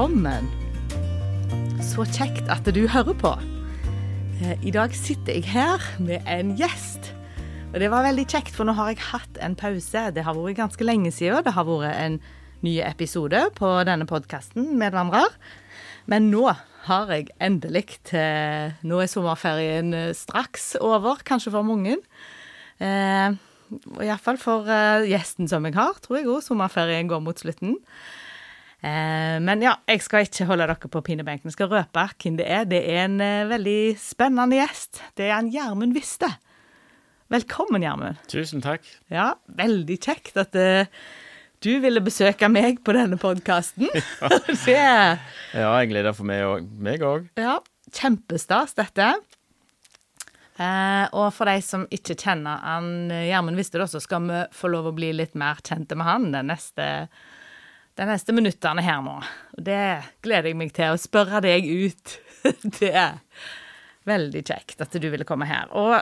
velkommen. Så kjekt at du hører på. Eh, I dag sitter jeg her med en gjest. Og det var veldig kjekt, for nå har jeg hatt en pause. Det har vært ganske lenge siden. Det har vært en ny episode på denne podkasten, Medvandrer. Men nå har jeg endelig til Nå er sommerferien eh, straks over, kanskje for mange. Eh, Iallfall for eh, gjesten som jeg har, tror jeg òg. Sommerferien går mot slutten. Eh, men ja, jeg skal ikke holde dere på pinebenken. Jeg skal røpe hvem det er. Det er en eh, veldig spennende gjest. Det er en Gjermund Viste. Velkommen, Gjermund. Tusen takk. Ja, veldig kjekt at eh, du ville besøke meg på denne podkasten. det Ja, jeg gleder for meg òg. Meg òg. Ja, kjempestas, dette. Eh, og for de som ikke kjenner han Gjermund Viste, da, så skal vi få lov å bli litt mer kjente med han den neste, de neste minuttene her nå. Og det gleder jeg meg til å spørre deg ut. det er veldig kjekt at du ville komme her. Og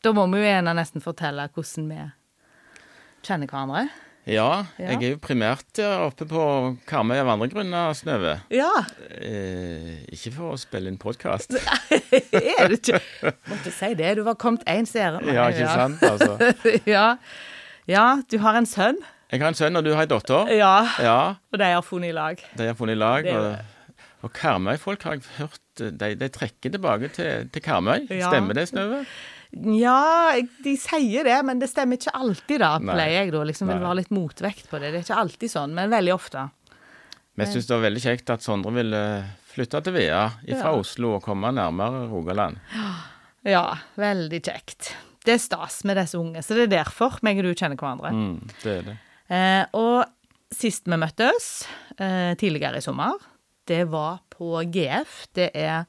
da må vi jo gjerne nesten fortelle hvordan vi kjenner hverandre. Ja, Ja. jeg er jo primært oppe på Karmøy av andre grunner, Snøve. Ja, Eh, ikke for å spille inn podkast. er det ikke Måtte si det. Du var kommet én seere. Ja, ikke sant? Altså. ja. ja, du har en sønn. Jeg har en sønn, og du har en datter. Ja, Ja, og de har funnet i lag. de har funnet i lag. Det Og, og Karmøy-folk har jeg hørt de, de trekker tilbake til, til Karmøy. Ja. Stemmer det, Snøve? Ja, de sier det, men det stemmer ikke alltid, da, pleier jeg da. Liksom vil være litt motvekt på det. Det er ikke alltid sånn, men veldig ofte. Vi syns det var veldig kjekt at Sondre ville flytte til Vea fra Ja. Oslo og komme nærmere Rogaland. Ja, veldig kjekt. Det er stas med disse unge, så det er derfor meg og du kjenner hverandre. Mm, det er det. Eh, og sist vi møttes, eh, tidligere i sommer, det var på GF. Det er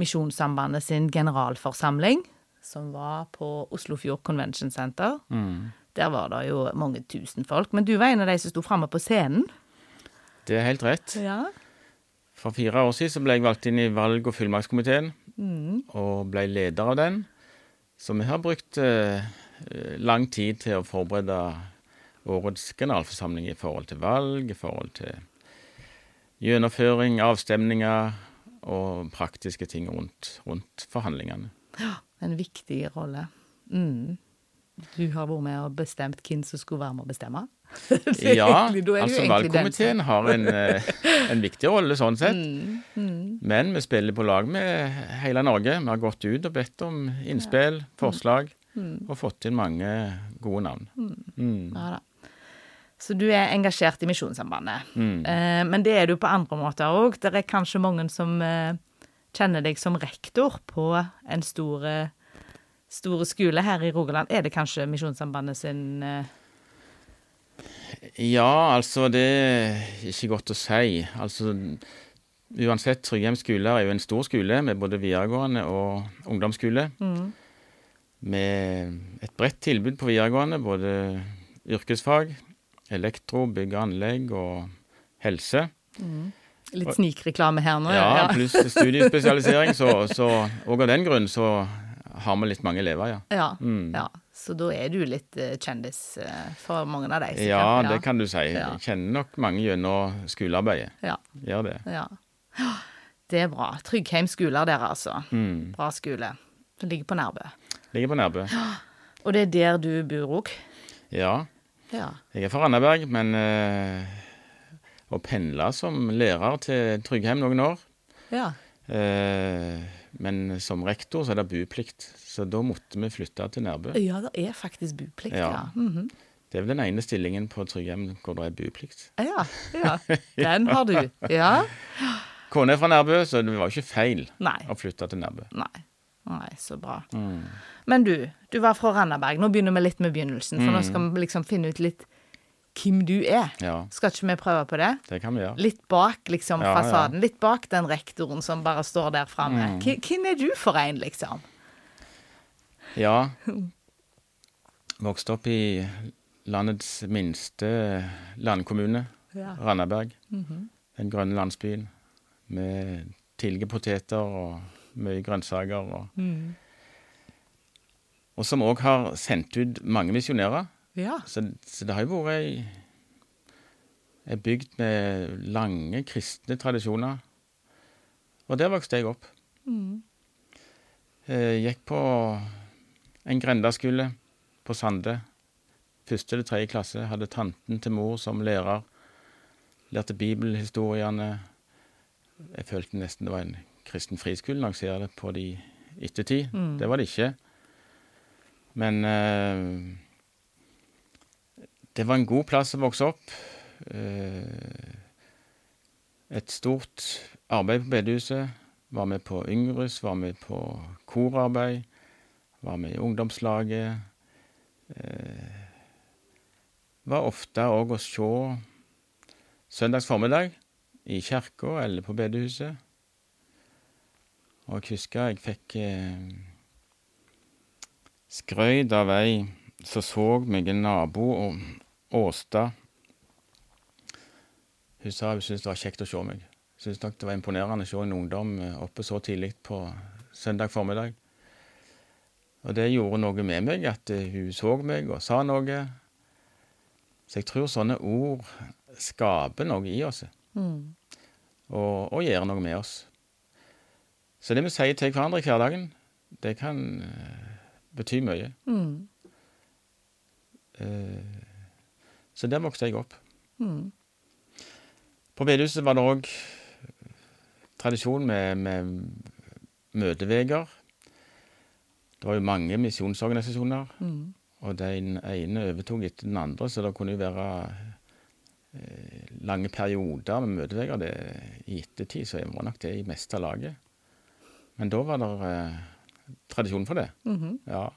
Misjonssambandet sin generalforsamling, som var på Oslofjord Convention Center. Mm. Der var det jo mange tusen folk. Men du var en av de som sto framme på scenen. Det er helt rett. Ja. For fire år siden ble jeg valgt inn i valg- og fullmaktskomiteen, Mm. og ble leder av den. Så vi har brukt eh, lang tid til å forberede årets generalforsamling i forhold til valg, i forhold til gjennomføring, avstemninger og praktiske ting rundt, rundt forhandlingene. En viktig rolle. Mm. Du har vært med og bestemt hvem som skulle være med å bestemme. Ja, egentlig- altså valgkomiteen har en, eh, en viktig rolle sånn sett. Mm, mm. Men vi spiller på lag med hele Norge. Vi har gått ut og bedt om innspill, forslag, Mm. og fått inn mange gode navn. Mm. Ja da. Så du er engasjert i Misjonssambandet. Mm. Eh, men det er du på andre måter òg. Det er kanskje mange som eh, kjenner deg som rektor på en stor, store skole her i Rogaland. Er det kanskje Misjonssambandet sin eh, Ja, altså, det er ikke godt å si. Altså, uansett, Tryggheim skole er jo en stor skole med både videregående og ungdomsskole. mm, Med et bredt tilbud på videregående, både yrkesfag, elektro, bygg og anlegg og helse. mm. Litt snikreklame her nå. Ja, ja. pluss studiespesialisering. Så, så og av den grunn så har vi litt mange elever, ja. Ja, Mm. ja. Så da er du litt eh, kjendis eh, for mange av de. sikkert. Ja, det kan du si. Jeg kjenner nok mange gjennom skolearbeidet. Ja, Gjør det. ja. Det er bra. Tryggheim skoler der, altså. Mm. Bra skole. Som ligger på Nærbø. Ligger på Nærbø. Og det er der du bor òg? Ja. Ja. Jeg er fra Randaberg, men eh, og pendla som lærer til Tryggheim noen år ja. eh, Men som rektor så er det buplikt, så da måtte vi flytte til Nærbø. Ja, det er faktisk buplikt, ja. Ja. Mhm. Det er vel den ene stillingen på Tryggheim hvor det er buplikt. ja. Ja, den har du. Ja. Kona er fra Nærbø, så det var ikke feil Nei. å flytte til Nærbø. Nei. Nei, så bra. Mm. Men du, du var fra Randaberg. Nå begynner vi litt med begynnelsen, for nå skal vi liksom finne ut litt hvem du er. Ja, Skal ikke vi prøve på det? det kan vi gjøre. Litt bak liksom Ja, ja. fasaden. Litt bak den rektoren som bare står der framme. Mm. Hvem er du for en, liksom? Ja. Vokste opp i landets minste landkommune, Ja. Randaberg. -hmm. Den grønne landsbyen med tilgepoteter og mye grønnsaker. Og, Mm. og som òg har sendt ut mange misjonærer. Ja. Så, så det har jo vært ei ei bygd med lange kristne tradisjoner. Og der vokste jeg opp. Mm. Jeg gikk på en grendaskole på Sande. Første til tredje klasse. Hadde tanten til mor som lærer. Lærte bibelhistoriene. Jeg følte nesten det var en kristen friskole når det på de ettertid. Mm. Det var det ikke. Men uh, det var en god plass å vokse opp. Uh, et stort arbeid på bedehuset. Var med på Yngres, var med på korarbeid. Var med i ungdomslaget. Uh, var ofte òg å se søndags formiddag i kirka eller på bedehuset. Og jeg husker jeg fikk eh, skrøyt av ei som så meg, en nabo, og Åsta. Hun sa hun syntes det var kjekt å se meg. Syntes nok det var imponerende å se en ungdom eh, oppe så tidlig på søndag formiddag. Og det gjorde noe med meg, at eh, hun så meg og sa noe. Så jeg tror sånne ord skaper noe i oss, Mm. og, og gjør noe med oss. Så det vi sier til hverandre i hverdagen, det kan eh, bety mye. Mm. Eh, så der vokste jeg opp. Mm. På bedehuset var det òg tradisjon med, med møteveger. Det var jo mange misjonsorganisasjoner, Mm. og den ene overtok etter den andre, så det kunne jo være eh, lange perioder med møteveger. Det, I ettertid så var nok det i meste laget. Men da var det eh, tradisjon for det. Mhm. Ja.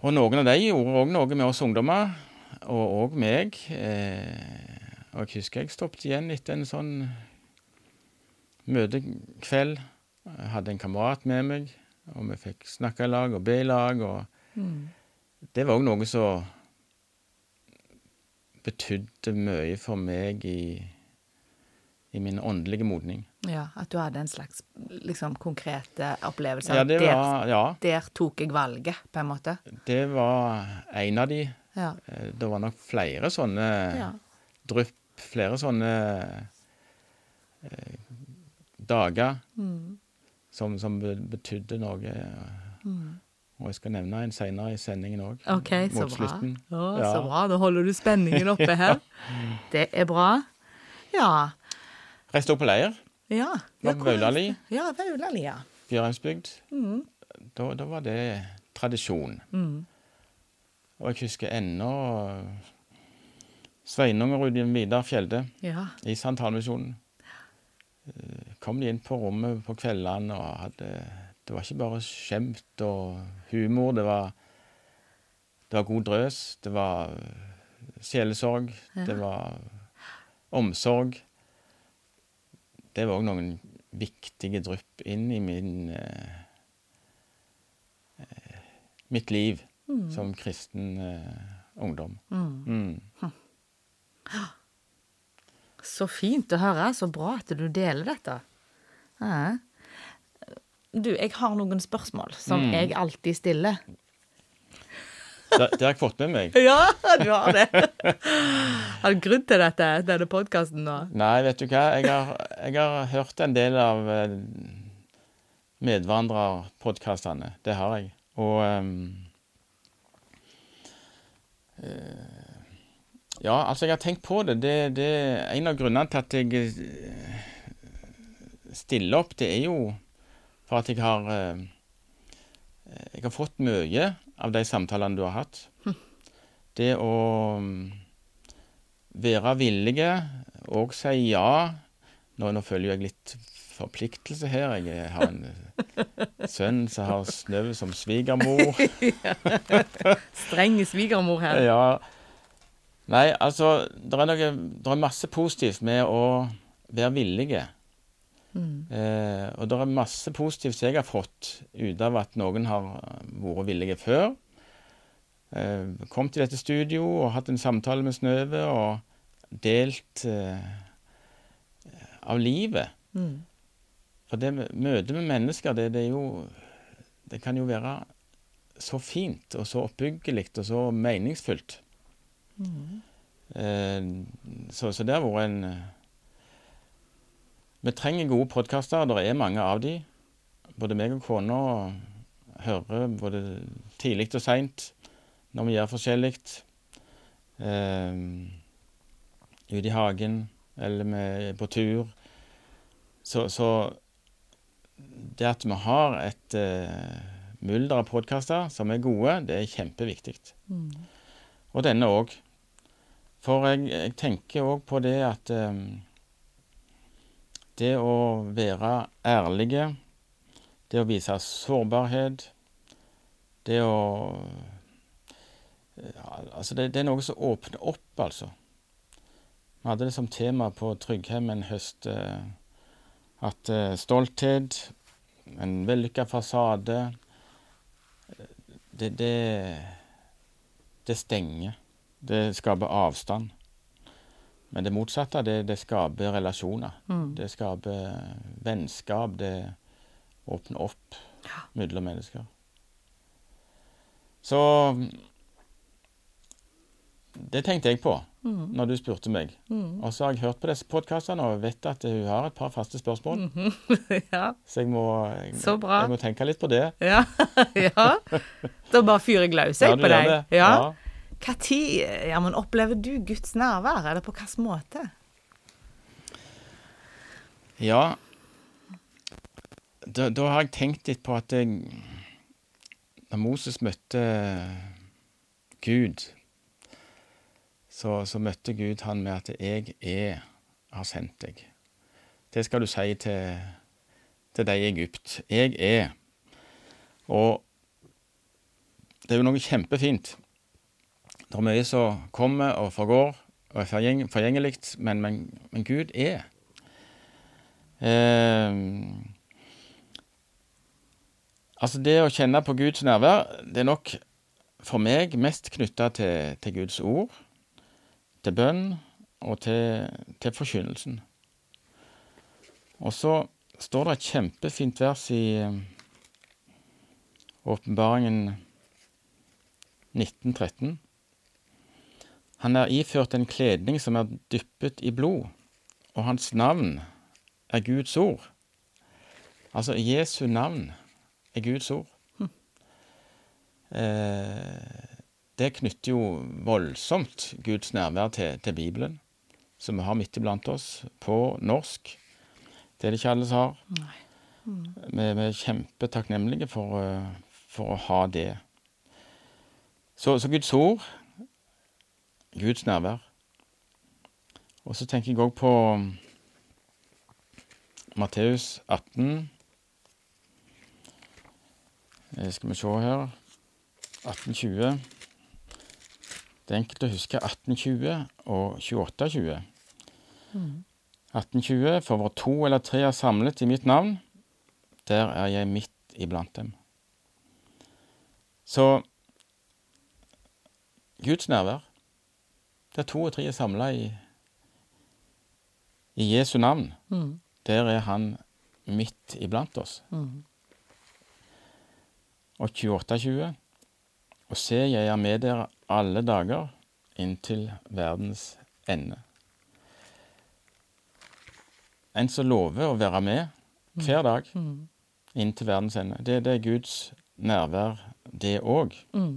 Og noen av de gjorde òg noe med oss ungdommer, og òg meg. Eh, og jeg husker jeg stoppet igjen etter en sånn møtekveld. Jeg hadde en kamerat med meg, og vi fikk snakke i lag og be i lag. Og Mm. det var òg noe som betydde mye for meg i, i min åndelige modning. Ja, at du hadde en slags liksom, konkrete opplevelse? Ja, det der, var, ja, der tok jeg valget, på en måte. det var en av de. Ja. Eh, Det var nok flere sånne ja. drypp, flere sånne eh, dager Mm. som, som betydde noe. Mm. Og jeg skal nevne en senere i sendingen òg. OK, så Mot bra. slutten. Å, Ja. Så bra. Da holder du spenningen oppe her. Det er bra. Ja. Reiste opp på leir. Ja. Var på Vaulali. Ja, Vaulali, ja. Bjørheimsbygd. Mm. Da, da var det tradisjon. Mm. Og jeg husker ennå Sveinung og Vidar Fjelde Ja. i Santalmisjonen. Eh, Kom de inn på rommet på kveldene og hadde Det var ikke bare skjemt og humor, det var Det var god drøs, det var eh, sjelesorg, Ja. det var omsorg. Det var òg noen viktige drypp inn i min eh, eh, mitt liv Mm. som kristen eh, ungdom. Mm. Mm. Så fint å høre. Så bra at du deler dette. Ja. Du, jeg har noen spørsmål som Mm. jeg alltid stiller. Det, det har jeg fått med meg. Ja, du har det. Har du grunn til dette, denne podkasten nå? Nei, vet du hva. Jeg har, jeg har hørt en del av eh, medvandrerpodkastene. Det har jeg. Og eh, Ja, altså, jeg har tenkt på det. Det, det er En av grunnene til at jeg stiller opp, det er jo for at jeg har Jeg har fått mye av de samtalene du har hatt. Det å mm, være villige og si ja. Nå, nå føler jeg litt forpliktelse her. Jeg har en sønn som har Snø som svigermor. Streng svigermor her. Ja. Nei, altså Det er, noe, det er masse positivt med å være villige. Mm. Eh, og det er masse positivt jeg har fått ut av at noen har vært villige før. Eh, kom til dette studio og hatt en samtale med Snøve og delt eh, av livet. Mm. For det møtet med mennesker, det, det er jo Det kan jo være så fint og så oppbyggelig og så meningsfullt. Mm. Eh, så, så det har vært en eh, Vi trenger gode podkaster, det er mange av de. Både meg og kona hører både tidlig og seint når vi gjør forskjellig. Eh, ute i hagen, eller er på tur. Så, så det at vi har et eh, mulder av podkaster som er gode, det er kjempeviktig. Mm. Og denne òg. For jeg, jeg tenker òg på det at um, det å være ærlige, det å vise sårbarhet, det å ja, Altså, det, det, er noe som åpner opp, altså. Vi hadde det som tema på Tryggheim en høst. Uh, at uh, stolthet, en vellykka fasade det, det, det, stenger. Det skaper avstand. Men det motsatte, det, det skaper relasjoner. Mm. Det skaper vennskap. Det åpner opp ja. mellom mennesker. Så det tenkte jeg på mm. når du spurte meg. Mm. Og så har jeg hørt på disse podkastene og vet at hun har et par faste spørsmål. Mm -hmm. ja. Så jeg må, jeg, jeg må, tenke litt på det. Ja. ja. Da bare fyrer jeg løs på deg. Det. Ja. Tid ja, men opplever du Guds nærvær, eller på hvilken måte? Ja da, da, har jeg tenkt litt på at jeg, da Moses møtte Gud så, så, møtte Gud han med at 'jeg er har sendt deg'. Det skal du si til, til deg i Egypt. 'Jeg er'. Og det er jo noe kjempefint. Det er mye som kommer og forgår og er forgjengelig, men, men, men, Gud er. Eh, altså, det å kjenne på Guds nærvær, det er nok for meg mest knytta til, til Guds ord til bønn og til, til forkynnelsen. Og så står det et kjempefint vers i eh, Åpenbaringen 1913. Han er iført en kledning som er dyppet i blod, og hans navn er Guds ord. Altså Jesu navn er Guds ord. Hm. Eh, det knytter jo voldsomt Guds nærvær til, til Bibelen, som vi har midt iblant oss, på norsk. Det er det ikke alle som har. Mm. Vi, vi, er kjempetakknemlige for, eh, for, å ha det. Så, så Guds ord, Guds nærvær. Og så tenker jeg òg på Matteus 18. Eh, skal vi se her 1820. Det er enkelt å huske 1820 og 2820. Mm. 1820, for hvor to eller tre er samlet i mitt navn, der er jeg midt iblant dem. Så Guds nærvær, der to og tre er samla i, i Jesu navn, mm. der er han midt iblant oss. Mm. Og 2820 og se, jeg er med dere alle dager inntil verdens ende. En som lover å være med hver dag mm. inntil verdens ende. Det, det er Guds nærvær, det òg. Mm.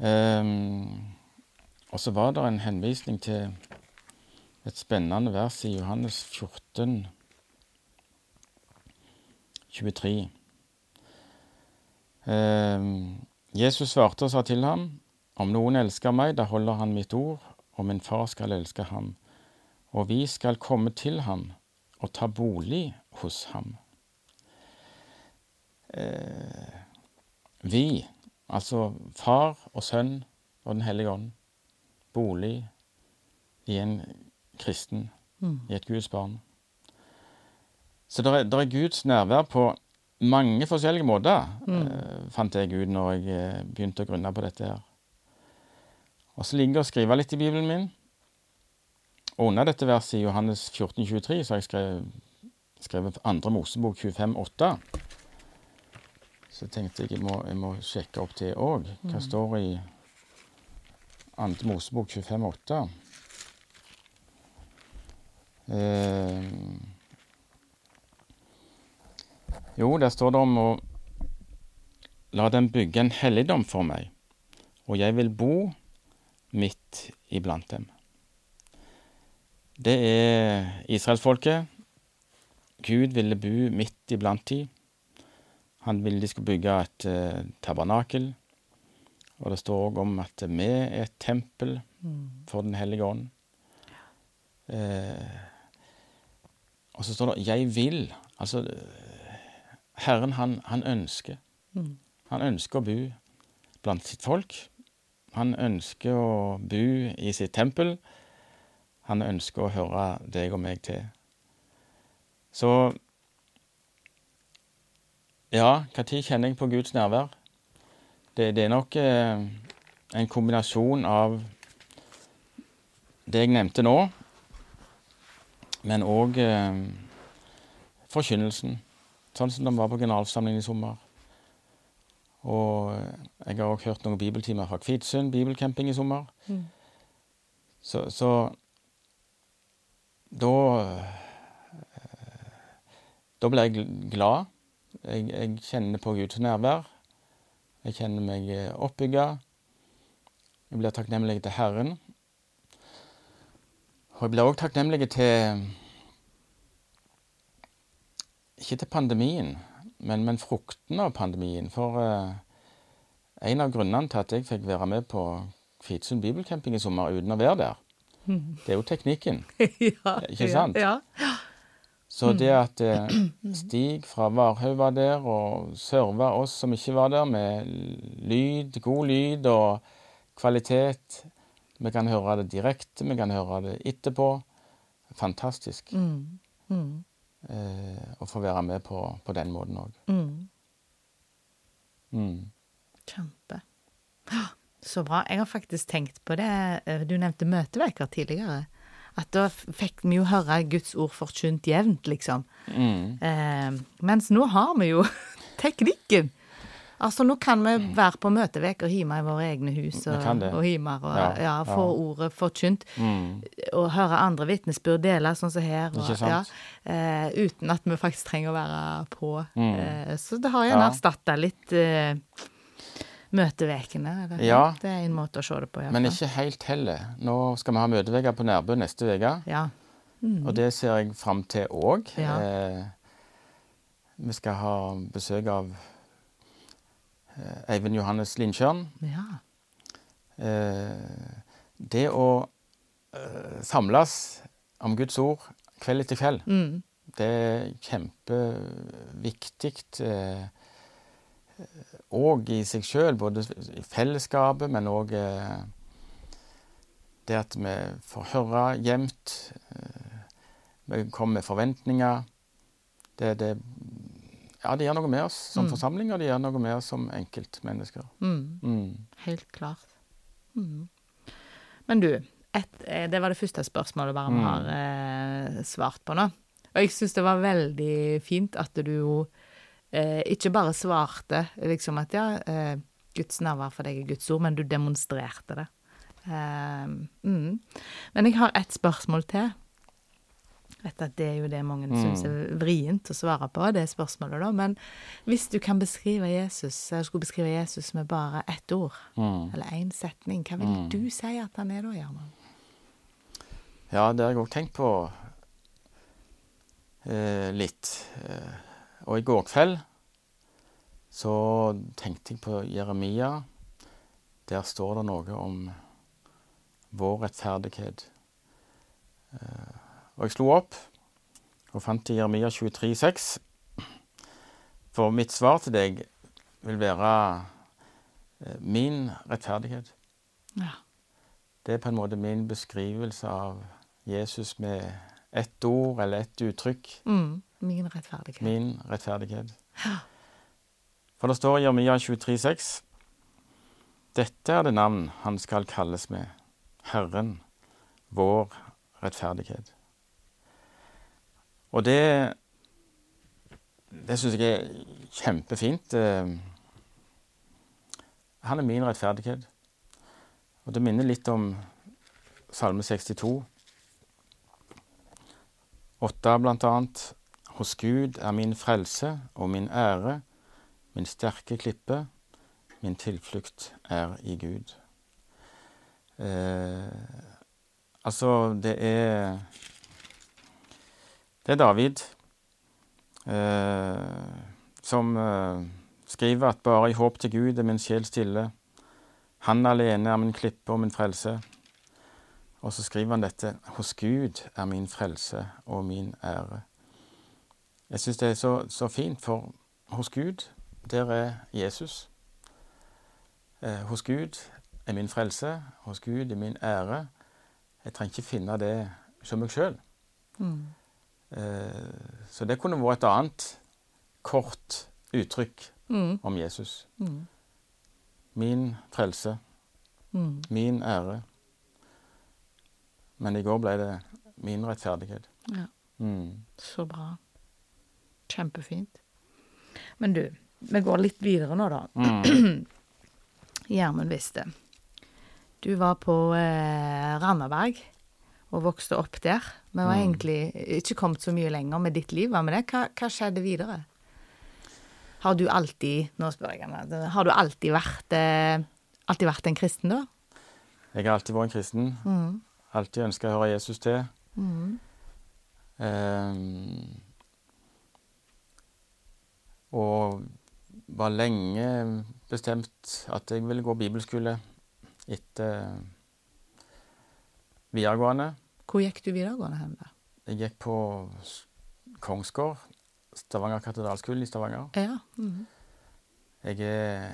Um, og så var det en henvisning til et spennende vers i Johannes 14, 23. Eh, Jesus svarte og sa til ham, Om noen elsker meg, da holder han mitt ord, og min far skal elske ham, og vi skal komme til ham og ta bolig hos ham. Eh, vi, altså far og sønn og Den hellige ånd, bolig i en kristen, mm. i et Guds barn. Så det er, det er Guds nærvær på mange forskjellige måter, mm. fant jeg ut når jeg uh, begynte å grunne på dette her. Og så ligger jeg og skriver litt i Bibelen min. Og under dette verset i Johannes 14, 23 så har jeg skrevet, skrevet andre Mosebok 25, 8. Så tenkte jeg jeg må, jeg må sjekke opp det òg. Hva mm. står i Ante Mosebok 25,8. Eh, jo, der står det om å la dem bygge en helligdom for meg, og jeg vil bo midt iblant dem. Det er israelsfolket. Gud ville bo midt iblant dem. Han ville de skulle bygge et eh, tabernakel. Og det står òg om at vi er et tempel for Den hellige ånd. Eh, og så står det 'jeg vil'. Altså, Herren, han, han ønsker. Han ønsker å bo blant sitt folk. Han ønsker å bo i sitt tempel. Han ønsker å høre deg og meg til. Så ja, når kjenner jeg på Guds nærvær? Det, det er nok eh, en kombinasjon av det jeg nevnte nå, men òg eh, forkynnelsen. Sånn som den var på generalforsamlingen i sommer. Og jeg har òg hørt noen bibeltimer fra Kvitsund bibelcamping i sommer. Mm. Så, så da eh, Da ble jeg glad. Jeg, jeg kjenner på Guds nærvær. Jeg kjenner meg eh, oppbygga. Jeg blir takknemlig til Herren. Og jeg blir òg takknemlig til Ikke til pandemien, men, men frukten av pandemien. For uh, en av grunnene til at jeg fikk være med på Kvitsund bibelcamping i sommer uten å være der, det er jo teknikken. ja, Ikke sant? Ja. Så det at eh, Stig fra Varhaug var der og serva oss som ikke var der, med lyd, god lyd og kvalitet Vi kan høre det direkte, vi kan høre det etterpå. Fantastisk Mm. Mm. eh, å få være med på, på den måten òg. Mm. Mm. Kjempe. Så bra. Jeg har faktisk tenkt på det. eh, Du nevnte møteverker tidligere. At da fikk vi jo høre Guds ord forkynt jevnt, liksom. Mm. Eh, mens nå har vi jo teknikken. Altså, nå kan vi være på møteveker hjemme i våre egne hus og, og hjemme og Ja, ja, få ja. ordet forkynt. Mm. Og høre andre vitnesbyrd dele, sånn som her. Og, Ja, eh, uten at vi faktisk trenger å være på. Mm. Eh, så det har gjerne erstatta litt eh, møtevekene. Ja. Det er en måte å se det på. Men ikke helt heller. Nå skal vi ha møtevegger på Nærbø neste uke. Ja. Og det ser jeg fram til òg. Ja. Eh, vi skal ha besøk av eh, Eivind Johannes Lindtjørn. ja. Eh, det å eh, samles om Guds ord kveld etter kveld, Mm. det er kjempeviktig. Eh, og i seg sjøl, både i fellesskapet, men òg eh, det at vi får høre jevnt. Eh, vi kommer med forventninger. Det, det, ja, det gjør noe med oss som Mm. forsamling, og det gjør noe med oss som enkeltmennesker. Mm. Mm. Helt klart. Mm. Men du, et, eh, det var det første spørsmålet vi Mm. har eh, svart på nå. Og jeg syns det var veldig fint at du jo eh, ikke bare svarte liksom at ja, eh, Guds nærvær for deg er Guds ord, men du demonstrerte det. Eh, mm. Men jeg har ett spørsmål til. Vet at det er jo det mange Mm. syns er vrient å svare på, det spørsmålet, da. Men hvis du kan beskrive Jesus, skulle beskrive Jesus med bare ett ord, Mm. eller én setning, hva vil Mm. du si at han er da, Gjermund? Ja, det har jeg òg tenkt på eh, litt. Eh, og i går kveld så tenkte jeg på Jeremia. Der står det noe om vår rettferdighet. Eh, og jeg slo opp og fant i Jeremia 23, 23,6. For mitt svar til deg vil være eh, min rettferdighet. Ja. Det er på en måte min beskrivelse av Jesus med ett ord eller ett uttrykk. Mm, min rettferdighet. Min rettferdighet. For det står i Jeremia 23,6.: Dette er det navn han skal kalles med, Herren, vår rettferdighet. Og det Det syns jeg er kjempefint. Eh, Han er min rettferdighet. Og det minner litt om Salme 62. Åtta blant annet. Hos Gud er min frelse og min ære, min sterke klippe, min tilflukt er i Gud. Eh, altså, det er Det er David eh, som eh, skriver at bare i håp til Gud er min sjel stille. Han alene er min klippe og min frelse. Og så skriver han dette Hos Gud er min frelse og min ære. Jeg syns det er så, så, fint, for hos Gud, der er Jesus. Eh, hos Gud er min frelse, hos Gud er min ære. Jeg trenger ikke finne det som meg sjøl. Mm. Eh, så det kunne vært et annet kort uttrykk mm. om Jesus. Mm. Min frelse, mm. min ære. Men i går ble det min rettferdighet. Ja. Mm. Så bra. Kjempefint. Men du, vi går litt videre nå, da. Mm. Gjermund visste. Du var på eh, Randaberg og vokste opp der. Vi var mm. egentlig ikke kommet så mye lenger med ditt liv. Hva med det? Hva, hva skjedde videre? Har du alltid Nå spør jeg meg. Har du alltid vært, eh, alltid vært en kristen, da? Jeg har alltid vært en kristen. Mm. Alltid ønska å høre Jesus til. Mm. Um, og var lenge bestemt at jeg ville gå bibelskole etter videregående. Hvor gikk du videregående hen, da? Jeg gikk på Kongsgård. Stavanger katedralskole i Stavanger. Ja. Mm -hmm. Jeg er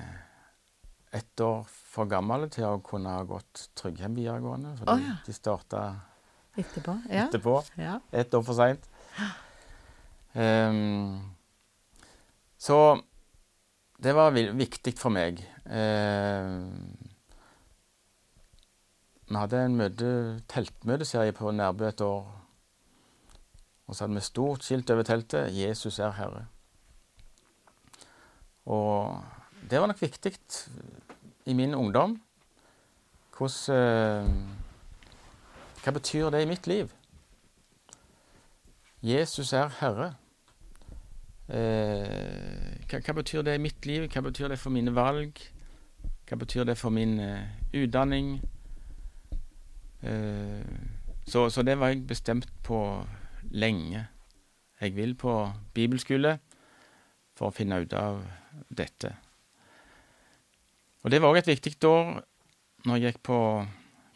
ett år for gammel til å kunne ha gått Tryggheim videregående. Fordi oh, ja. de starta etterpå. Ja. etterpå. Ja. Ett år for seint. Um, så det var viktig for meg. Eh, vi hadde en møte, teltmøteserie på Nærbø et år. Og så hadde vi stort skilt over teltet 'Jesus er Herre'. Og det var nok viktig i min ungdom. Hvordan eh, Hva betyr det i mitt liv? Jesus er Herre. Eh, hva, hva, betyr det i mitt liv? Hva betyr det for mine valg? Hva betyr det for min eh, utdanning? Eh, så, så, det var jeg bestemt på lenge. Jeg vil på bibelskole for å finne ut av dette. Og det var òg et viktig år når jeg gikk på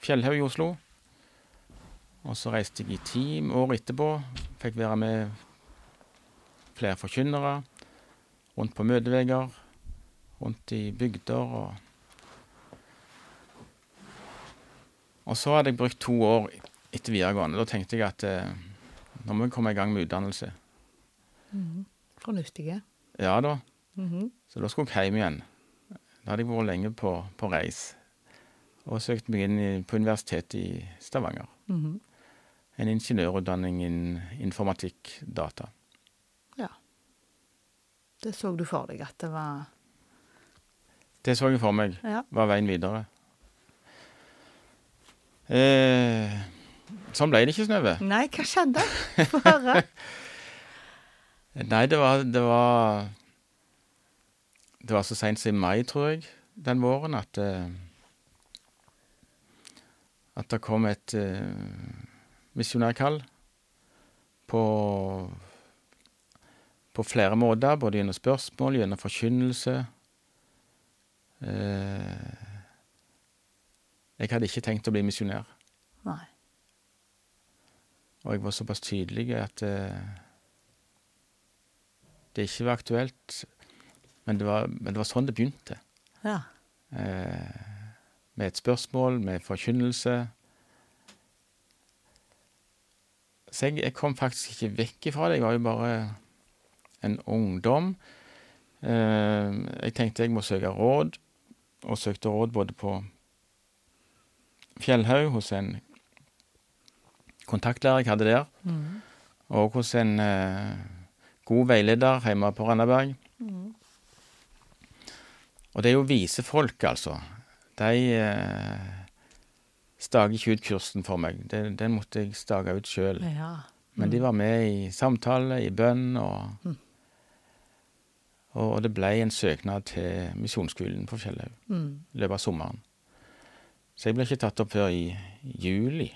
Fjellhaug i Oslo. Og så reiste jeg i team året etterpå. Fikk være med flere forkynnere rundt på møteveier, rundt i bygder og Og så hadde jeg brukt to år etter videregående. Da tenkte jeg at eh, nå må jeg komme i gang med utdannelse. Mm. Fornuftige. Ja da. Mm -hmm. Så da skulle jeg hjem igjen. Da hadde jeg vært lenge på, på reis. Og søkt meg inn i, på Universitetet i Stavanger. Mm -hmm. En ingeniørutdanning innen informatikk, data. Det så du for deg at det var Det så jeg for meg. Ja. Var veien videre. Eh, sånn ble det ikke, Snøve. Nei, hva skjedde? Få høre. Nei, det var, det var Det var så seint som i mai, tror jeg, den våren, at eh, At det kom et eh, misjonærkall på på flere måter, både gjennom spørsmål, gjennom forkynnelse. Eh, jeg hadde ikke tenkt å bli misjonær. Nei. Og jeg var såpass tydelig at uh, det ikke var aktuelt. Men det var, men det var sånn det begynte. Ja. Uh, med et spørsmål, med forkynnelse. Så jeg, jeg, kom faktisk ikke vekk ifra det. Jeg var jo bare en ungdom. Uh, jeg tenkte jeg må søke råd, og søkte råd både på Fjellhaug, hos en kontaktlærer jeg hadde der. Mm. Og hos en uh, god veileder hjemme på Randaberg. Mm. Og det er jo vise folk, altså. De eh, staker ikke ut kursen for meg. Den, den måtte jeg stake ut sjøl. Ja. Men de var med i samtale, i bønn, og, Mm. Og det ble en søknad til misjonsskolen på Fjellhaug Mm. løpet av sommeren. Så jeg ble ikke tatt opp før i juli,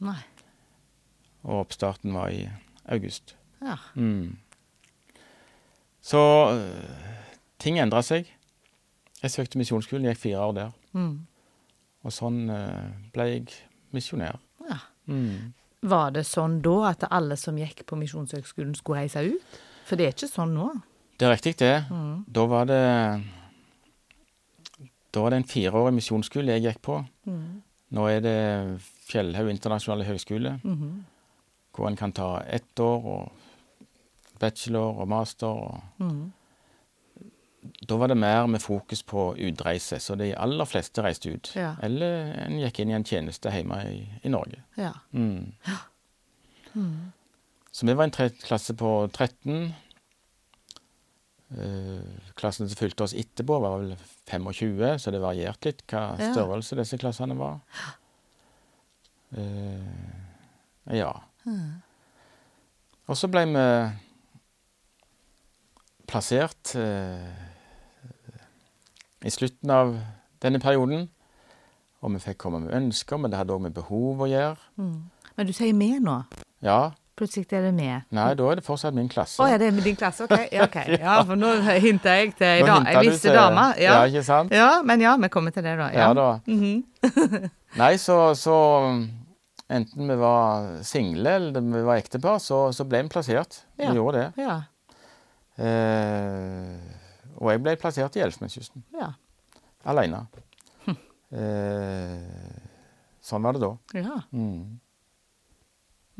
Nei. og oppstarten var i august. Ja. Mm. Så øh, ting endra seg. Jeg søkte misjonsskolen, gikk fire år der. Mm. Og sånn øh, ble jeg misjonær. ja. Mm. Var det sånn da at alle som gikk på Misjonshøgskolen skulle reise ut? For det er ikke sånn nå. Det er riktig, det. Mm. Da var det Da var det en fireårig misjonsskole jeg gikk på. Mm. Nå er det Fjellhaug internasjonale høgskole, Mhm. hvor en kan ta ett år og bachelor og master. Og Mm. da var det mer med fokus på utreise, så de aller fleste reiste ut. Ja. Eller en gikk inn i en tjeneste hjemme i, i Norge. Ja. Mm. Mm. Så vi var en klasse på 13. Eh, klassen som fulgte oss etterpå, var vel 25, så det varierte litt hva størrelse disse klassene var. Eh, ja. Mm. Og så ble vi plassert eh, i slutten av denne perioden. Og vi fikk komme med ønsker, men det hadde òg med behov å gjøre. Mm. Men du sier med nå. Ja. Plutselig er det med. Nei, da er det fortsatt min klasse. Å, ja, det er med din klasse? OK. Ja, ok. ja for nå hinter jeg til ei da, visse til- dame. Ja, Ja. ikke sant? ja, men ja, vi kommer til det, da. Ja, da. Mhm. Nei, så, så enten vi var single eller vi var ektepar, så, så ble vi plassert. Vi gjorde det. Ja. Eh, og jeg ble plassert i Elfenbenskysten, Ja. alene. Eh, sånn var det da. ja. Mm.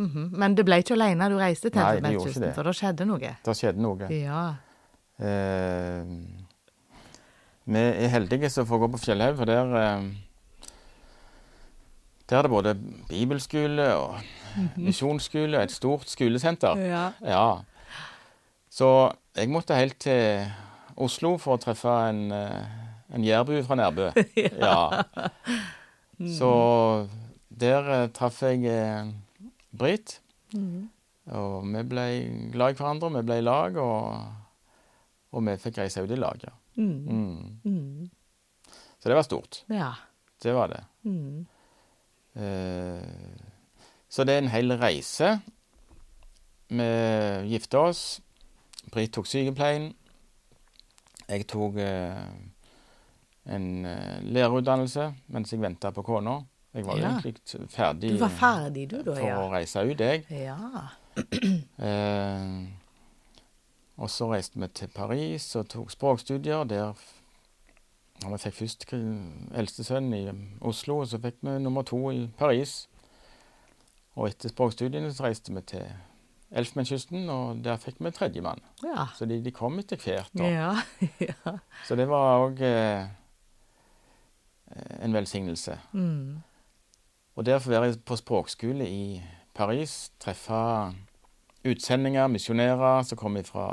Mhm. Men du ble ikke alene, du reiste til Elfenbenskysten, for da skjedde noe? Det skjedde noe. Ja. Eh, vi er heldige som får gå på Fjellhaug, for der eh, Der er det både bibelskole og misjonsskole og et stort skolesenter. Ja. Ja. Så jeg måtte helt til Oslo for å treffe en, eh, en jærbu fra Nærbø. ja. Så der eh, traff jeg eh, Britt. Mm. Og vi ble glad i hverandre, vi ble i lag, og, og vi fikk reise ut i lag, ja. Mm. Mm. Mm. Så det var stort. Ja. Det var det. Mm. Eh, så det er en hel reise. Vi gifta oss. Britt tok sykepleien. Jeg tok eh, en eh, lærerutdannelse mens jeg venta på kona. Jeg var Ja. egentlig ferdig Du var ferdig, du, da, for ja. å reise ut, jeg. Ja. Eh, og så reiste vi til Paris og tok språkstudier. Der Vi fikk først kri- eldstesønnen i Oslo, og så fikk vi nummer to i Paris. Og etter språkstudiene så reiste vi til Elfenbenskysten, og der fikk vi tredjemann. Ja. Så de, de kom etter hvert. Ja. ja. Så det var òg eh, en velsignelse. Mm. Og derfor være på språkskole i Paris, treffe utsendinger, misjonærer som kom fra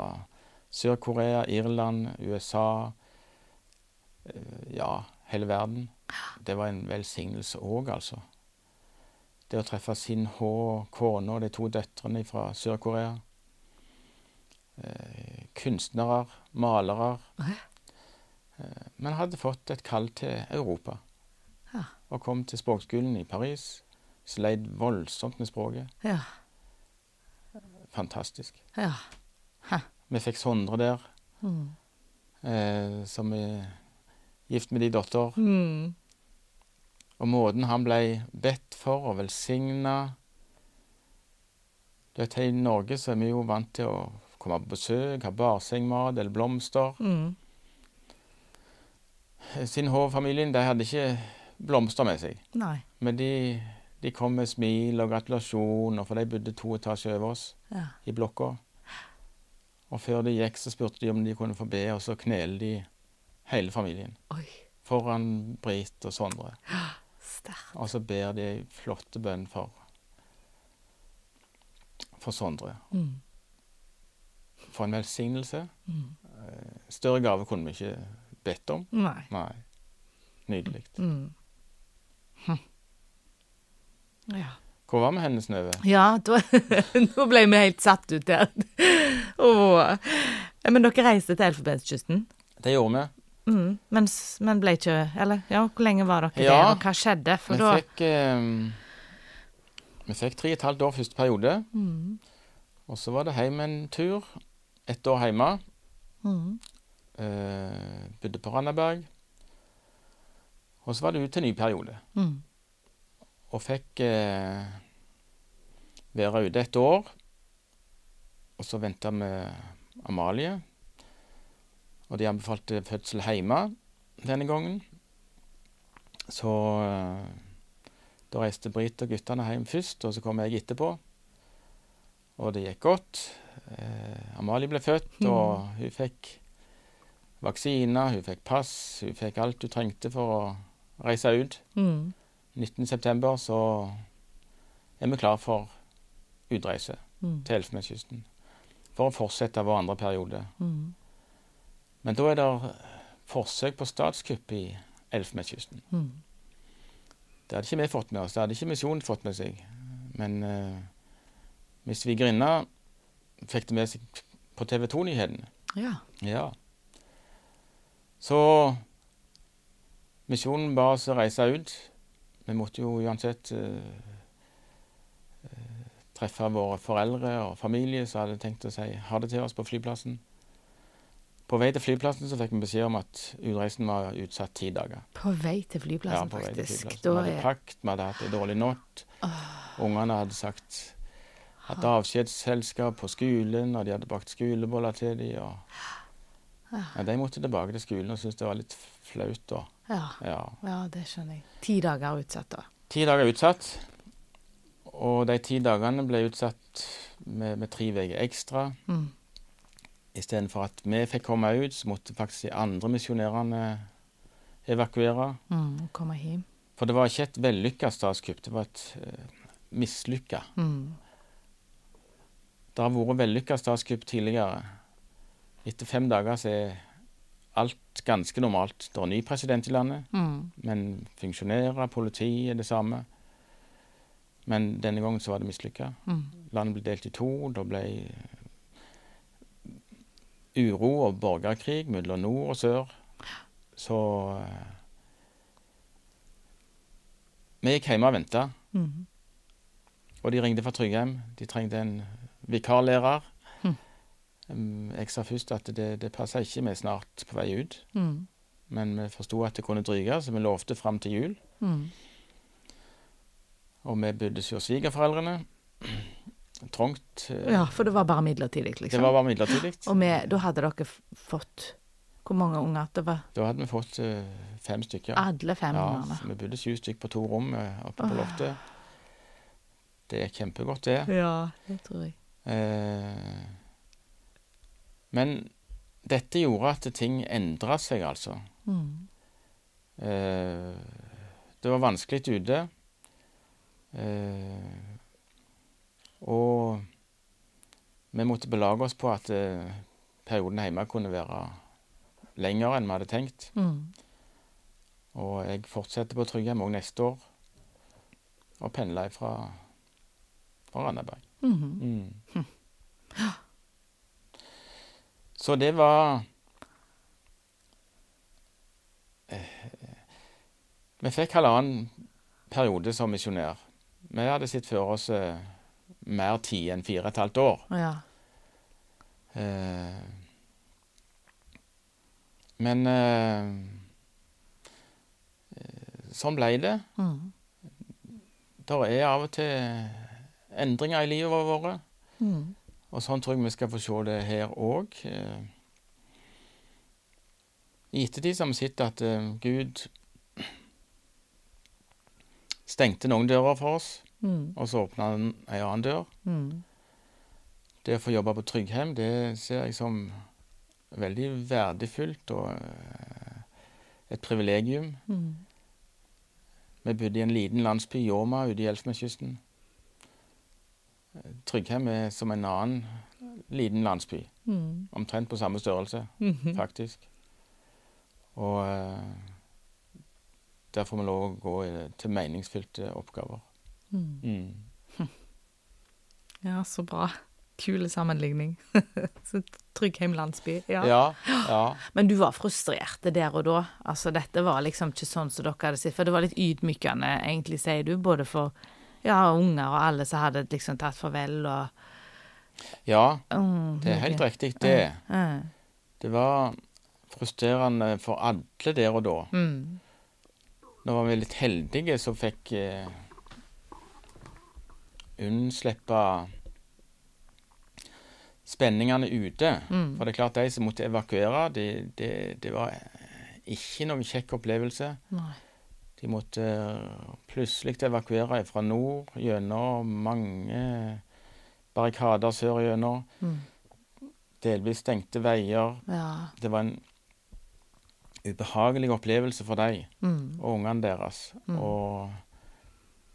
Sør-Korea, Irland, USA eh, Ja, hele verden. Det var en velsignelse òg, altså. Det å treffe Sin H, kona og de to døtrene fra Sør-Korea. Eh, kunstnere, malere. Eh, men hadde fått et kall til Europa. Og kom til språkskolen i Paris. Sleit voldsomt med språket. Ja. Fantastisk. Ja. Vi fikk Sondre der, Mm. eh, som er gift med din datter. Mm. Og måten han ble bedt for og velsigna Du vet, I Norge så er vi jo vant til å komme på besøk, ha barsengmat eller blomster. Mm. Sin H-familien de hadde ikke blomster med seg. Nei. Men de, de kom med smil og gratulasjoner, for de bodde to etasjer over oss Ja. i blokka. Og før de gikk, så spurte de om de kunne få be, og så knelte de hele familien. Oi. Foran Britt og Sondre. Sterkt. Og så ber de ei flotte bønn for, for Sondre. Mm. For en velsignelse. Mm. Større gave kunne vi ikke bedt om. Nei. Nei. Nydelig. Mm. Hm. Ja. Hvor var vi hen, Synnøve? Ja, da, nå ble vi helt satt ut der. Åh. Men dere reiste til Elfenbenskysten? Det gjorde vi. Mm. Men, men ble ikke Eller ja, hvor lenge var dere Ja. der, og hva skjedde? For Vi da fikk, eh, vi fikk tre og et halvt år første periode. mm. Og så var det hjem en tur. Ett år hjemme. Mm. Eh, bodde på Randaberg. Og så var det ut til ny periode. Mm. Og fikk eh, være ute et år. Og så venta vi Amalie. Og de anbefalte fødsel hjemme denne gangen. Så eh, da reiste Britt og guttene hjem først, og så kom jeg etterpå. Og det gikk godt. Eh, Amalie ble født, og hun fikk vaksiner, hun fikk pass, hun fikk alt hun trengte for å reise ut. Mm. 19.9. så er vi klar for utreise Mm. til Elfenbenskysten. For å fortsette vår andre periode. Mm. Men da er det forsøk på statskupp i Elfenbenskysten. Mm. Det hadde ikke vi fått med oss. Det hadde ikke misjonen fått med seg. Men uh, min svigerinne fikk det med seg på TV 2-nyhetene. Ja. Ja. Så misjonen ba oss å reise ut. Vi måtte jo uansett eh, eh, treffe våre foreldre og familie som hadde tenkt å si ha det til oss på flyplassen. På vei til flyplassen så fikk vi beskjed om at utreisen var utsatt ti dager. På vei til flyplassen, Ja, på vei til flyplassen. Vi hadde pakket, vi hadde hatt en dårlig natt. Ungene hadde sagt hatt avskjedsselskap på skolen, og de hadde bakt skoleboller til dem. Og... Ja, de måtte tilbake til skolen og syntes det var litt flaut. da. ja. Ja. ja, det skjønner jeg. Ti dager utsatt, da. Ti dager utsatt. Og de ti dagene ble utsatt med, med tre uker ekstra. Mm. Istedenfor at vi fikk komme ut, så måtte faktisk de andre misjonærene evakuere. Mm. Komme hjem. For det var ikke et vellykka statskupp, det var et uh, mislykka. Mm. Det har vært vellykka statskupp tidligere. Etter fem dager så er alt ganske normalt. Det er ny president i landet, Mm. men funksjonærer, politi er det samme. Men denne gangen så var det mislykka. Mm. Landet ble delt i to. Det ble uro og borgerkrig mellom nord og sør. Så eh, Vi gikk hjemme og venta, Mm. og de ringte fra Tryggheim. De trengte en vikarlærer. Jeg sa først at det, det passa ikke, vi er snart på vei ut. Mm. Men vi forsto at det kunne dryge, så vi lovte fram til jul. Mm. Og vi bodde hos svigerforeldrene. Trangt. eh, Ja, for det var bare midlertidig, liksom. Det var bare midlertidig. Og med, da hadde dere fått Hvor mange unger? Det var Da hadde vi fått uh, fem stykker. alle fem Ja, ungene. vi bodde sju stykker på to rom eh, oppe på loftet. Det er kjempegodt, det. Ja, det tror jeg. Eh, men dette gjorde at ting endra seg, altså. Mm. Eh, det var vanskelig ute. Eh, og vi måtte belage oss på at eh, perioden hjemme kunne være lenger enn vi hadde tenkt. Mm. Og jeg fortsetter på Tryggheim òg neste år. Og pendler fra, fra Randaberg. Mhm. Mm. Så det var eh, Vi fikk halvannen periode som misjonær. Vi hadde sett for oss eh, mer tid enn fire og et halvt år. Ja. Eh, men eh, sånn ble det. Mm. Det er av og til endringer i livet vårt. Mm. Og sånn tror jeg vi skal få se det her òg. I ettertid har vi sett at eh, Gud stengte noen dører for oss, Mm. og så åpna han ei annen dør. Mm. Det å få jobbe på Tryggheim, det ser jeg som veldig verdifullt og eh, et privilegium. Mm. Vi bodde i en liten landsby, Yoma, ute i Elfenbenskysten. Tryggheim er som en annen liten landsby. Mm. Omtrent på samme størrelse, Mhm. faktisk. Og eh, der får vi lov å gå til meningsfylte oppgaver. Mm. Ja, så bra. Kul sammenligning. så Tryggheim landsby. Ja. Ja, ja. Men du var frustrert der og da? Altså, dette var liksom ikke sånn som dere hadde sett, for det var litt ydmykende, egentlig, sier du, både for ja, unger og alle som hadde liksom tatt farvel og ja mm, det er helt riktig, det. Det var frustrerende for alle der og da. Mm. Nå var vi litt heldige som fikk eh, unnslippe spenningene ute. Mm. For det er klart, de som måtte evakuere, det, de, det var ikke noen kjekk opplevelse. Nei. De måtte plutselig evakuere fra nord gjennom mange barrikader sør gjennom. Mm. Delvis stengte veier. Ja. Det var en ubehagelig opplevelse for dem Mm. og ungene deres Mm.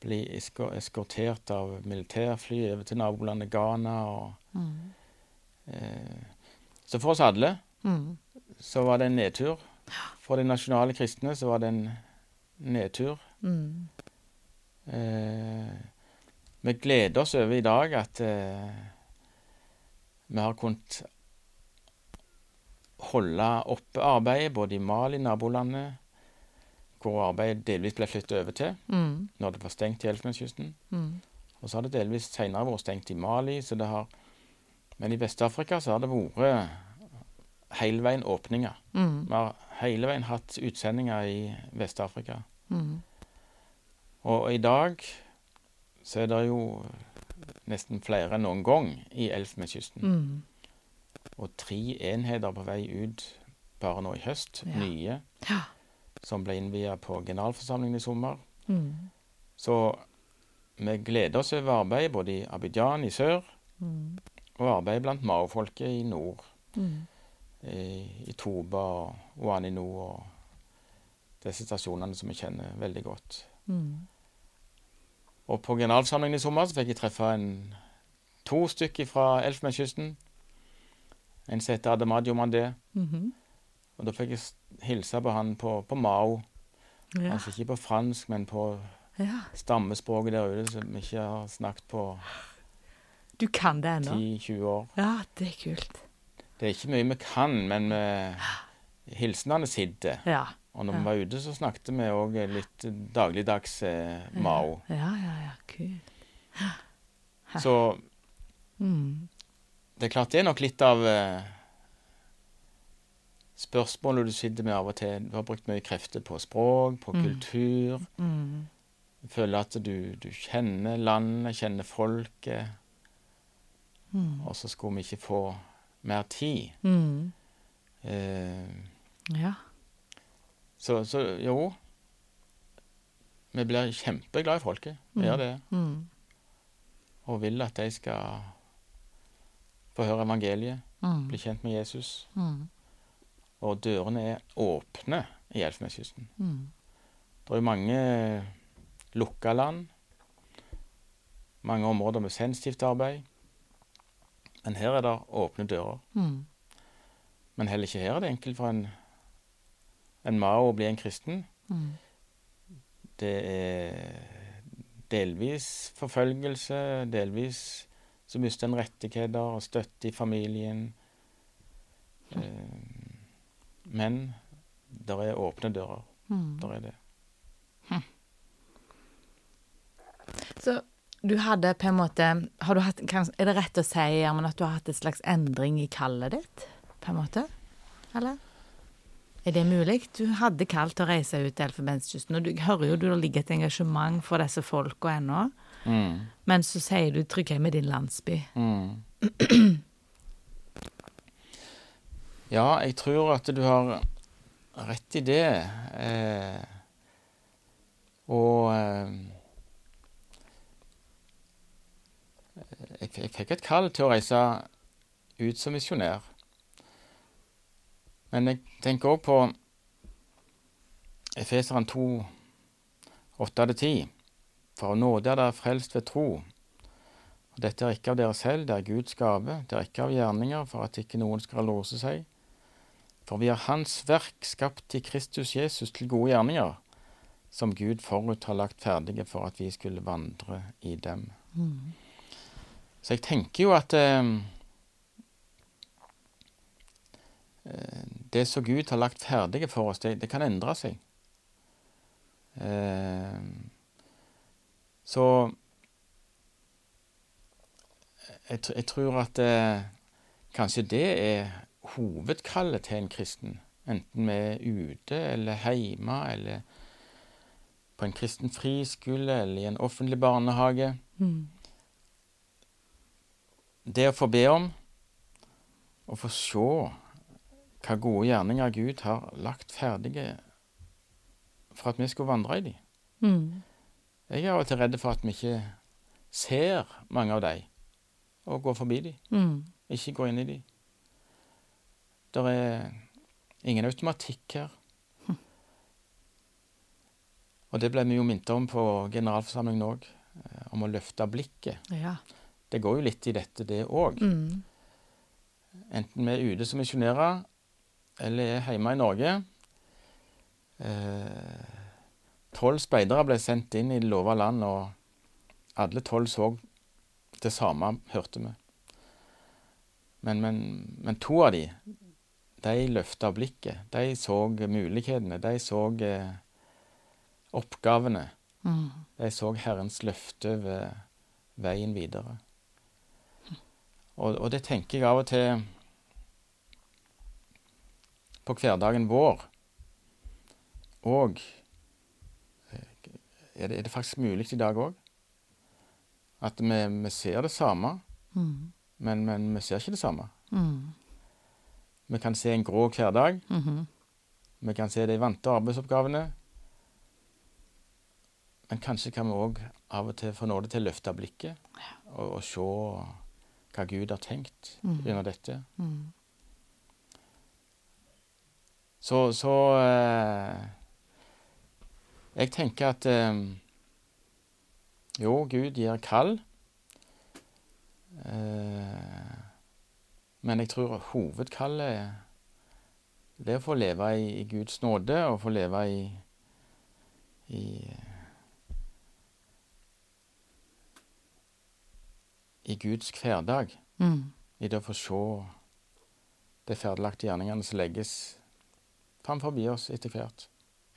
bli eskortert av militærfly over til nabolandet Ghana. Og, Mm. eh, så for oss alle Mm. så var det en nedtur. For de nasjonale kristne så var det en nedtur. Mm. Eh, vi gleder oss over i dag at eh, vi har kunnet holde oppe arbeidet både i Mali, nabolandet, hvor arbeidet delvis ble flyttet over til Mm. når det var stengt i Elfenbenskysten. Mm. Og så har det delvis senere vært stengt i Mali, så det har Men i Vest-Afrika så har det vært hele veien åpninger. Mm. Vi har hele veien hatt utsendinger i Vest-Afrika. Mm. Og i dag så er det jo nesten flere enn noen gang i Elfenbenskysten. Mm. Og tre enheter på vei ut bare nå i høst, Ja. nye, Ja. som ble innvia på generalforsamlingen i sommer. Mm. Så vi gleder oss over arbeidet både i Abidjan i sør Mm. og arbeidet blant maofolket i nord. Mm. I, i Toba og Oanino og disse stasjonene som vi kjenner veldig godt. Mm. Og på generalforsamlingen i sommer så fikk jeg treffe en, to stykker fra Elfenbenskysten. En som heter Ademadio Mandé. Mhm. Og da fikk jeg hilse på han på, på mao. Ja. Altså ikke på fransk, men på ja. stammespråket der ute som vi ikke har snakket på Du kan det ennå? 10-20 år. Ja, det er kult. Det er ikke mye vi kan, men vi, hilsenene sitter. Ja. Og når Ja. vi var ute, så snakket vi òg litt dagligdags eh, mao. Ja, ja, ja. Kult. Så Mm. det er klart det er nok litt av eh, spørsmålet du sitter med av og til. Du har brukt mye krefter på språk, på Mm. kultur. Mm. Føler at du, du kjenner landet, kjenner folket. Mm. Og så skulle vi ikke få mer tid. Mm. Eh, Ja. så, så jo Vi blir kjempeglad i folket. Vi Mm. gjør det. Mm. Og vil at de skal få høre evangeliet, Mm. bli kjent med Jesus. Mm. Og dørene er åpne i Elfenbenskysten. Mm. Det er jo mange lukka land. Mange områder med sensitivt arbeid. Men her er det åpne dører. Mm. Men heller ikke her er det enkelt for en, en mao å bli en kristen. Mm. Det er delvis forfølgelse, delvis så mister en rettigheter og støtte i familien. Eh, Men det er åpne dører. Mm. Der er det. Så du hadde på en måte har du hatt, kan, Er det rett å si Gjermund, at du har hatt et slags endring i kallet ditt? På en måte? Eller? Er det mulig? Du hadde kalt å reise ut til Elfenbenskysten, og du hører jo du ligger et engasjement for disse folka ennå. Mm. Men så sier du trygghet med din landsby. Mm. Ja, jeg tror at du har rett i det. Eh, og eh, jeg, jeg fikk et kall til å reise ut som misjonær. Men jeg tenker òg på Efeseren 2, 8-10. For nåde er dere frelst ved tro. Og dette er ikke av dere selv, det er Guds gave. Det er ikke av gjerninger, for at ikke noen skal låse seg. For vi er Hans verk, skapt i Kristus Jesus til gode gjerninger, som Gud forut har lagt ferdige for at vi skulle vandre i dem. Mm. Så jeg tenker jo at eh, eh, det som Gud har lagt ferdige for oss, det, det kan endre seg. Eh, så jeg, jeg, tror at eh, kanskje det er hovedkallet til en kristen. Enten vi er ute eller hjemme eller på en kristen friskole eller i en offentlig barnehage. Mm. Det å få be om og få se hva gode gjerninger Gud har lagt ferdige for at vi skulle vandre i dem. Mm. Jeg er av og til redd for at vi ikke ser mange av dem, og går forbi dem. Mm. Ikke går inn i dem. Det er ingen automatikk her. Og det ble vi jo minnet om på generalforsamlingen òg, om å løfte blikket. Ja. Det går jo litt i dette, det òg. Mm. Enten vi er ute som misjonærer eller er hjemme i Norge. Tolv speidere ble sendt inn i det lova land, og alle tolv så det samme, hørte vi. Men, men, men to av de, de løfta blikket. De så mulighetene. De så eh, oppgavene. Mm. De så Herrens løfte ved veien videre. Og, og det tenker jeg av og til på hverdagen vår. Og er det, er det faktisk mulig i dag òg? At vi, vi, ser det samme, Mm. men, men, vi ser ikke det samme. Mm. Vi kan se en grå hverdag. Mm -hmm. Vi kan se de vante arbeidsoppgavene. Men kanskje kan vi òg av og til få nåde til å løfte blikket og, og se hva Gud har tenkt Mm. gjennom dette. Mm. Så, så eh, Jeg tenker at eh, jo, Gud gir kall. Eh, men jeg tror hovedkallet det er å få leve i, i Guds nåde og få leve i, i i Guds hverdag. Mm. I det å få se de ferdiglagte gjerningene som legges framfor oss etter hvert.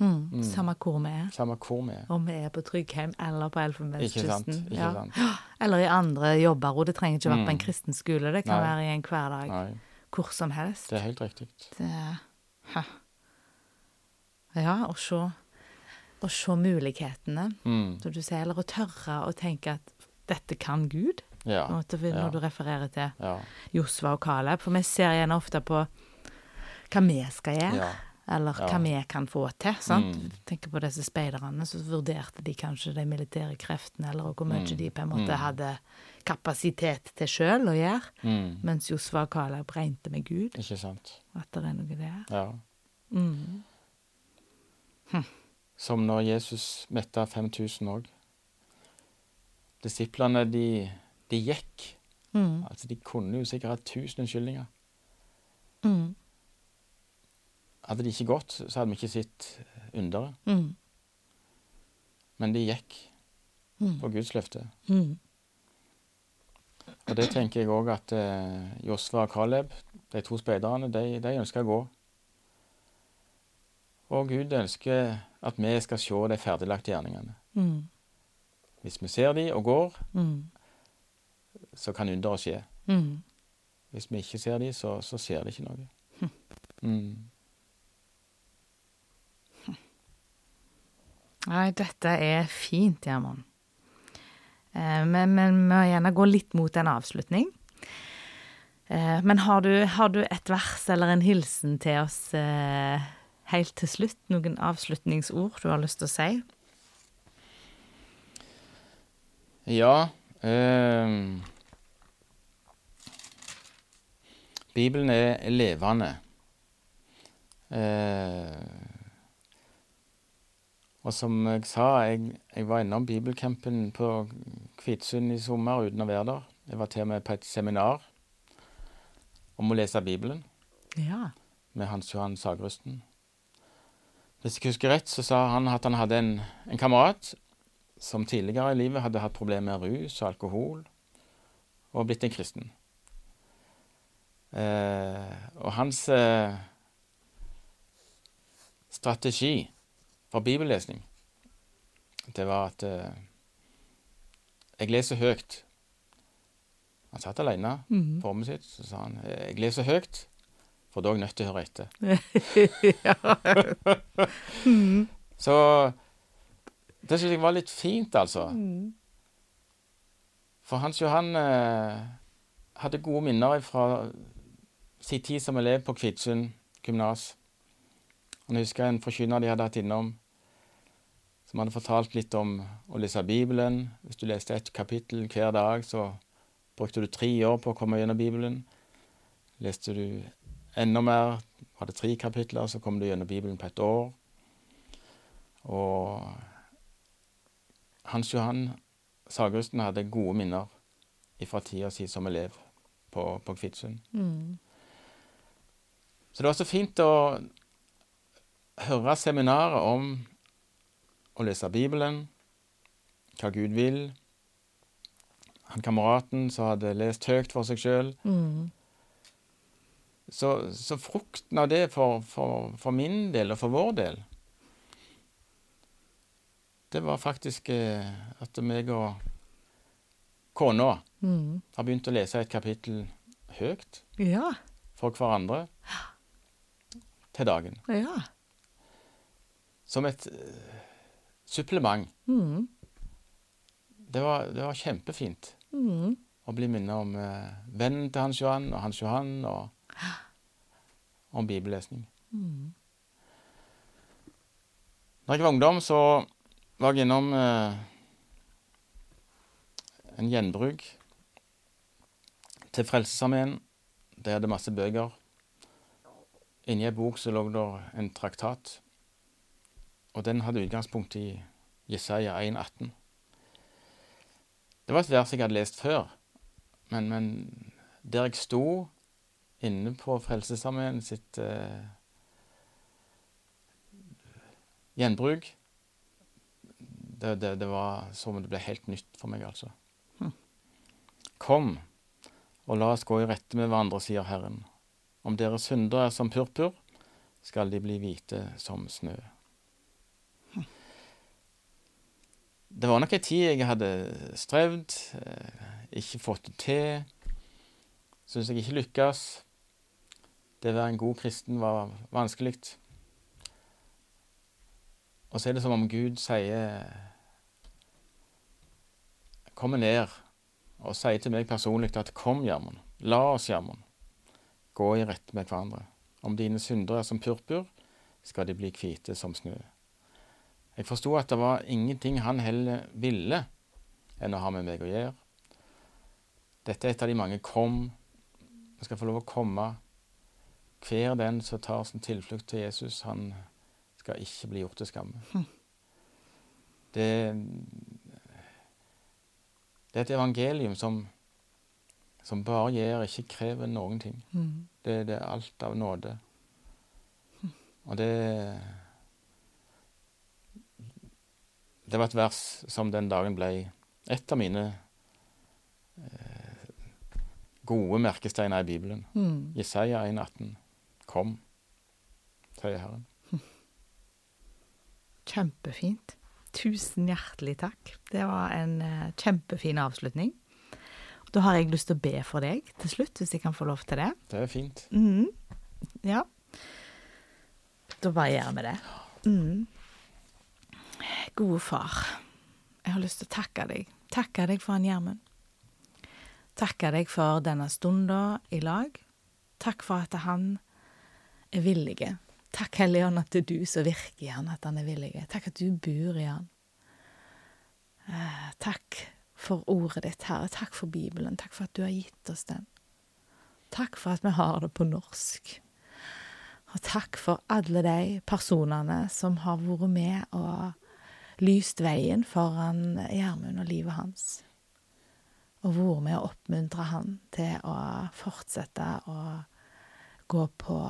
Mm. Mm. Samme hvor vi er. Samme hvor vi er. Om vi er på Tryggheim eller på? Elfenbenskysten. Ja. Eller i andre jobber, og det trenger ikke være på en Mm. kristen skole. Det kan Nei. være i en hverdag. Nei, Hvor som helst. det er helt riktig. Det. Ja, og se, å se mulighetene, Mm. som du sier, eller å tørre å tenke at dette kan Gud, Ja. når ja. du refererer til Ja. Josva og Caleb. For vi ser gjerne ofte på hva vi skal gjøre, ja. eller hva vi kan få til. sant? Mm. Tenker på disse speiderne, så vurderte de kanskje de militære kreftene, eller hvor mye Mm. de på en måte Mm. hadde kapasitet til sjøl å gjøre. Mm. Mens Josva og Caleb regnet med Gud, Ikke sant. at det er noe der. Ja. Mm. Som når Jesus metta 5000 òg. Disiplene, de, de gikk. Mm. Altså, de kunne jo sikkert hatt tusen unnskyldninger. Mm. Hadde de ikke gått, så hadde vi ikke sett underet. Mm. Men de gikk Mm. på Guds løfte. Mm. Og det tenker jeg òg at eh, Josva og Caleb, de to speiderne, de, de ønsker å gå. Og Gud ønsker at vi skal se de ferdiglagte gjerningene. Mm. Hvis vi ser de og går, Mm. Så kan underet skje. Mm. Hvis vi ikke ser dem, så, så skjer det ikke noe. Mm. Nei, dette er fint, Gjermund. Eh, men, men vi må gjerne gå litt mot en avslutning. Eh, men har du, har du et vers eller en hilsen til oss eh, helt til slutt? Noen avslutningsord du har lyst til å si? Ja ehm, Bibelen er levende. Eh, og som jeg sa, jeg, jeg var innom bibelcampen på Kvitsund i sommer uten å være der. Jeg var til og med på et seminar om å lese Bibelen Ja. med Hans Johan Sagrusten. Hvis jeg husker rett, så sa han at han hadde en, en kamerat som tidligere i livet hadde hatt problemer med rus og alkohol, og blitt en kristen. Eh, og hans eh, strategi for bibellesning, det var at eh, jeg leser høyt. Han satt alene Mhm. på rommet sitt, så sa han jeg leser høyt, for da er jeg nødt til å høre etter. Mhm. Så det syns jeg var litt fint, altså. Mm. For Hans Johan eh, hadde gode minner fra sin tid som elev på Kvitsund gymnas. Han husker en forkynner de hadde hatt innom, som hadde fortalt litt om å lese Bibelen. Hvis du leste et kapittel hver dag, så brukte du tre år på å komme gjennom Bibelen. Leste du enda mer, hadde tre kapitler, så kom du gjennom Bibelen på et år. Og Hans Johan Sagerusten hadde gode minner fra tida si som elev på, på Kvitsund. Mhm. Så det var så fint å høre seminaret om å lese Bibelen, hva Gud vil. Han kameraten som hadde lest høyt for seg sjøl. Mm. Så, så frukten av det for, for, for min del og for vår del Det var faktisk eh, at meg og kona mm. har begynt å lese et kapittel høyt Ja. for hverandre til dagen. Ja. Som et eh, supplement. Mm. Det var, det var kjempefint mm. å bli minnet om eh, vennen til Hans Johan og Hans Johan, og om bibellesning. Mm. Når jeg var ungdom, så var jeg innom eh, en gjenbruk til Frelsesarmeen. De hadde masse bøker. Inni ei bok så lå det en traktat, og den hadde utgangspunkt i Jesaja 1,18. Det var et vers jeg hadde lest før, men, men der jeg sto inne på Frelsesarmeen sitt eh, gjenbruk det, det, det var som om det ble helt nytt for meg, altså. Hm. Kom, og la oss gå i rette med hverandre, sier Herren. Om deres synder er som purpur, skal de bli hvite som snø. Det var nok ei tid jeg hadde strevd, eh, ikke fått det til. Syns jeg ikke lykkes. Det å være en god kristen var vanskelig. Og så er det som om Gud sier Kommer ned og sier til meg personlig at kom, Gjermund, la oss, Gjermund, gå i rette med hverandre. Om dine syndere er som purpur, skal de bli hvite som snø. Jeg forsto at det var ingenting han heller ville enn å ha med meg å gjøre. Dette er et av de mange kom. Vi skal få lov å komme. Hver den som tar sin tilflukt til Jesus, han skal ikke bli gjort til skamme. Det, det er et evangelium som, som bare gir, ikke krever noen ting. Mm. Det, det er alt av nåde. Og det Det var et vers som den dagen ble et av mine eh, gode merkesteiner i Bibelen. Mm. Jesaja 1,18. Kom, sier Herren. Kjempefint. Tusen hjertelig takk. Det var en eh, kjempefin avslutning. Da har jeg lyst til å be for deg til slutt, hvis jeg kan få lov til det. Det er fint. Mm. Ja. Da bare gjør vi det. Mm. Gode far, jeg har lyst til å takke deg. Takke deg for han Gjermund. Takke deg for denne stunda i lag. Takk for at han er villig. Takk, Hellige Ånd, at det er du som virker i han, at han er villig. Takk at du bor i han. Eh, takk for ordet ditt, Herre. Takk for Bibelen. Takk for at du har gitt oss den. Takk for at vi har det på norsk. Og takk for alle de personene som har vært med og lyst veien foran Gjermund og livet hans. Og vært med å oppmuntre han til å fortsette å gå på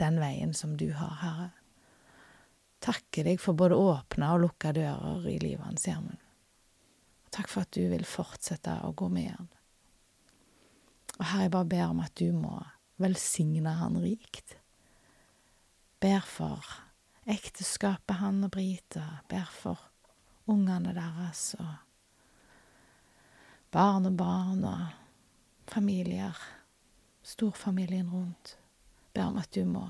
den veien som du har, Herre. takker deg for både åpne og lukka dører i livet hans, Gjermund. Takk for at du vil fortsette å gå med han. Og Herre, jeg bare ber om at du må velsigne han rikt. Ber for ekteskapet han og Brita, ber for ungene deres og barn og familier, storfamilien rundt. Ber om at du må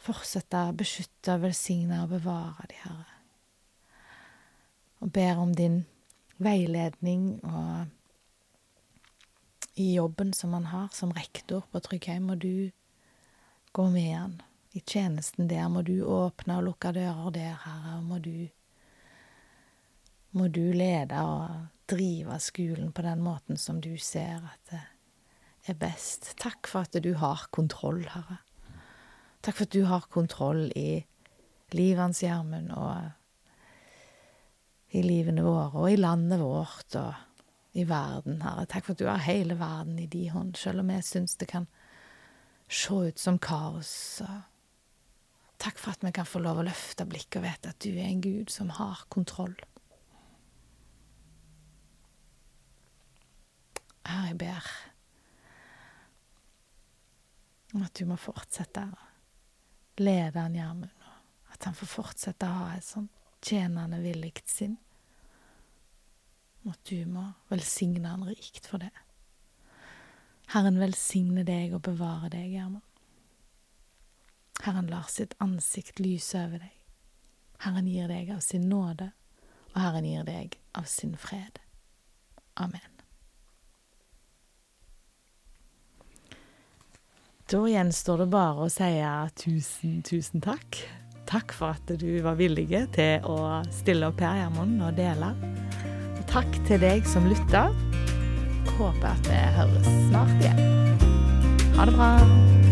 fortsette å beskytte, velsigne og bevare de, Herre. Og ber om din veiledning og i jobben som han har som rektor på Tryggheim, må du gå med han. I tjenesten der må du åpne og lukke dører der, Herre, og må du må du lede og drive skolen på den måten som du ser at det er best. Takk for at du har kontroll, Herre. Takk for at du har kontroll i livet hans, Gjermund, og i livene våre, og i landet vårt, og i verden, Herre. Takk for at du har hele verden i din hånd, selv om jeg syns det kan se ut som kaos. takk for at vi kan få lov å løfte blikket og vite at du er en Gud som har kontroll. Herre, jeg ber om at du må fortsette å lede han Gjermund, og at han får fortsette å ha et sånt tjenende, villig sinn. Og du må velsigne han rikt for det. Herren velsigne deg og bevare deg, Gjermund. Herren lar sitt ansikt lyse over deg. Herren gir deg av sin nåde, og Herren gir deg av sin fred. Amen. Da gjenstår det bare å si tusen, tusen takk. Takk for at du var villig til å stille opp her, Gjermund, og dele. Og takk til deg som lytter. Håper at vi høres snart igjen. Ha det bra.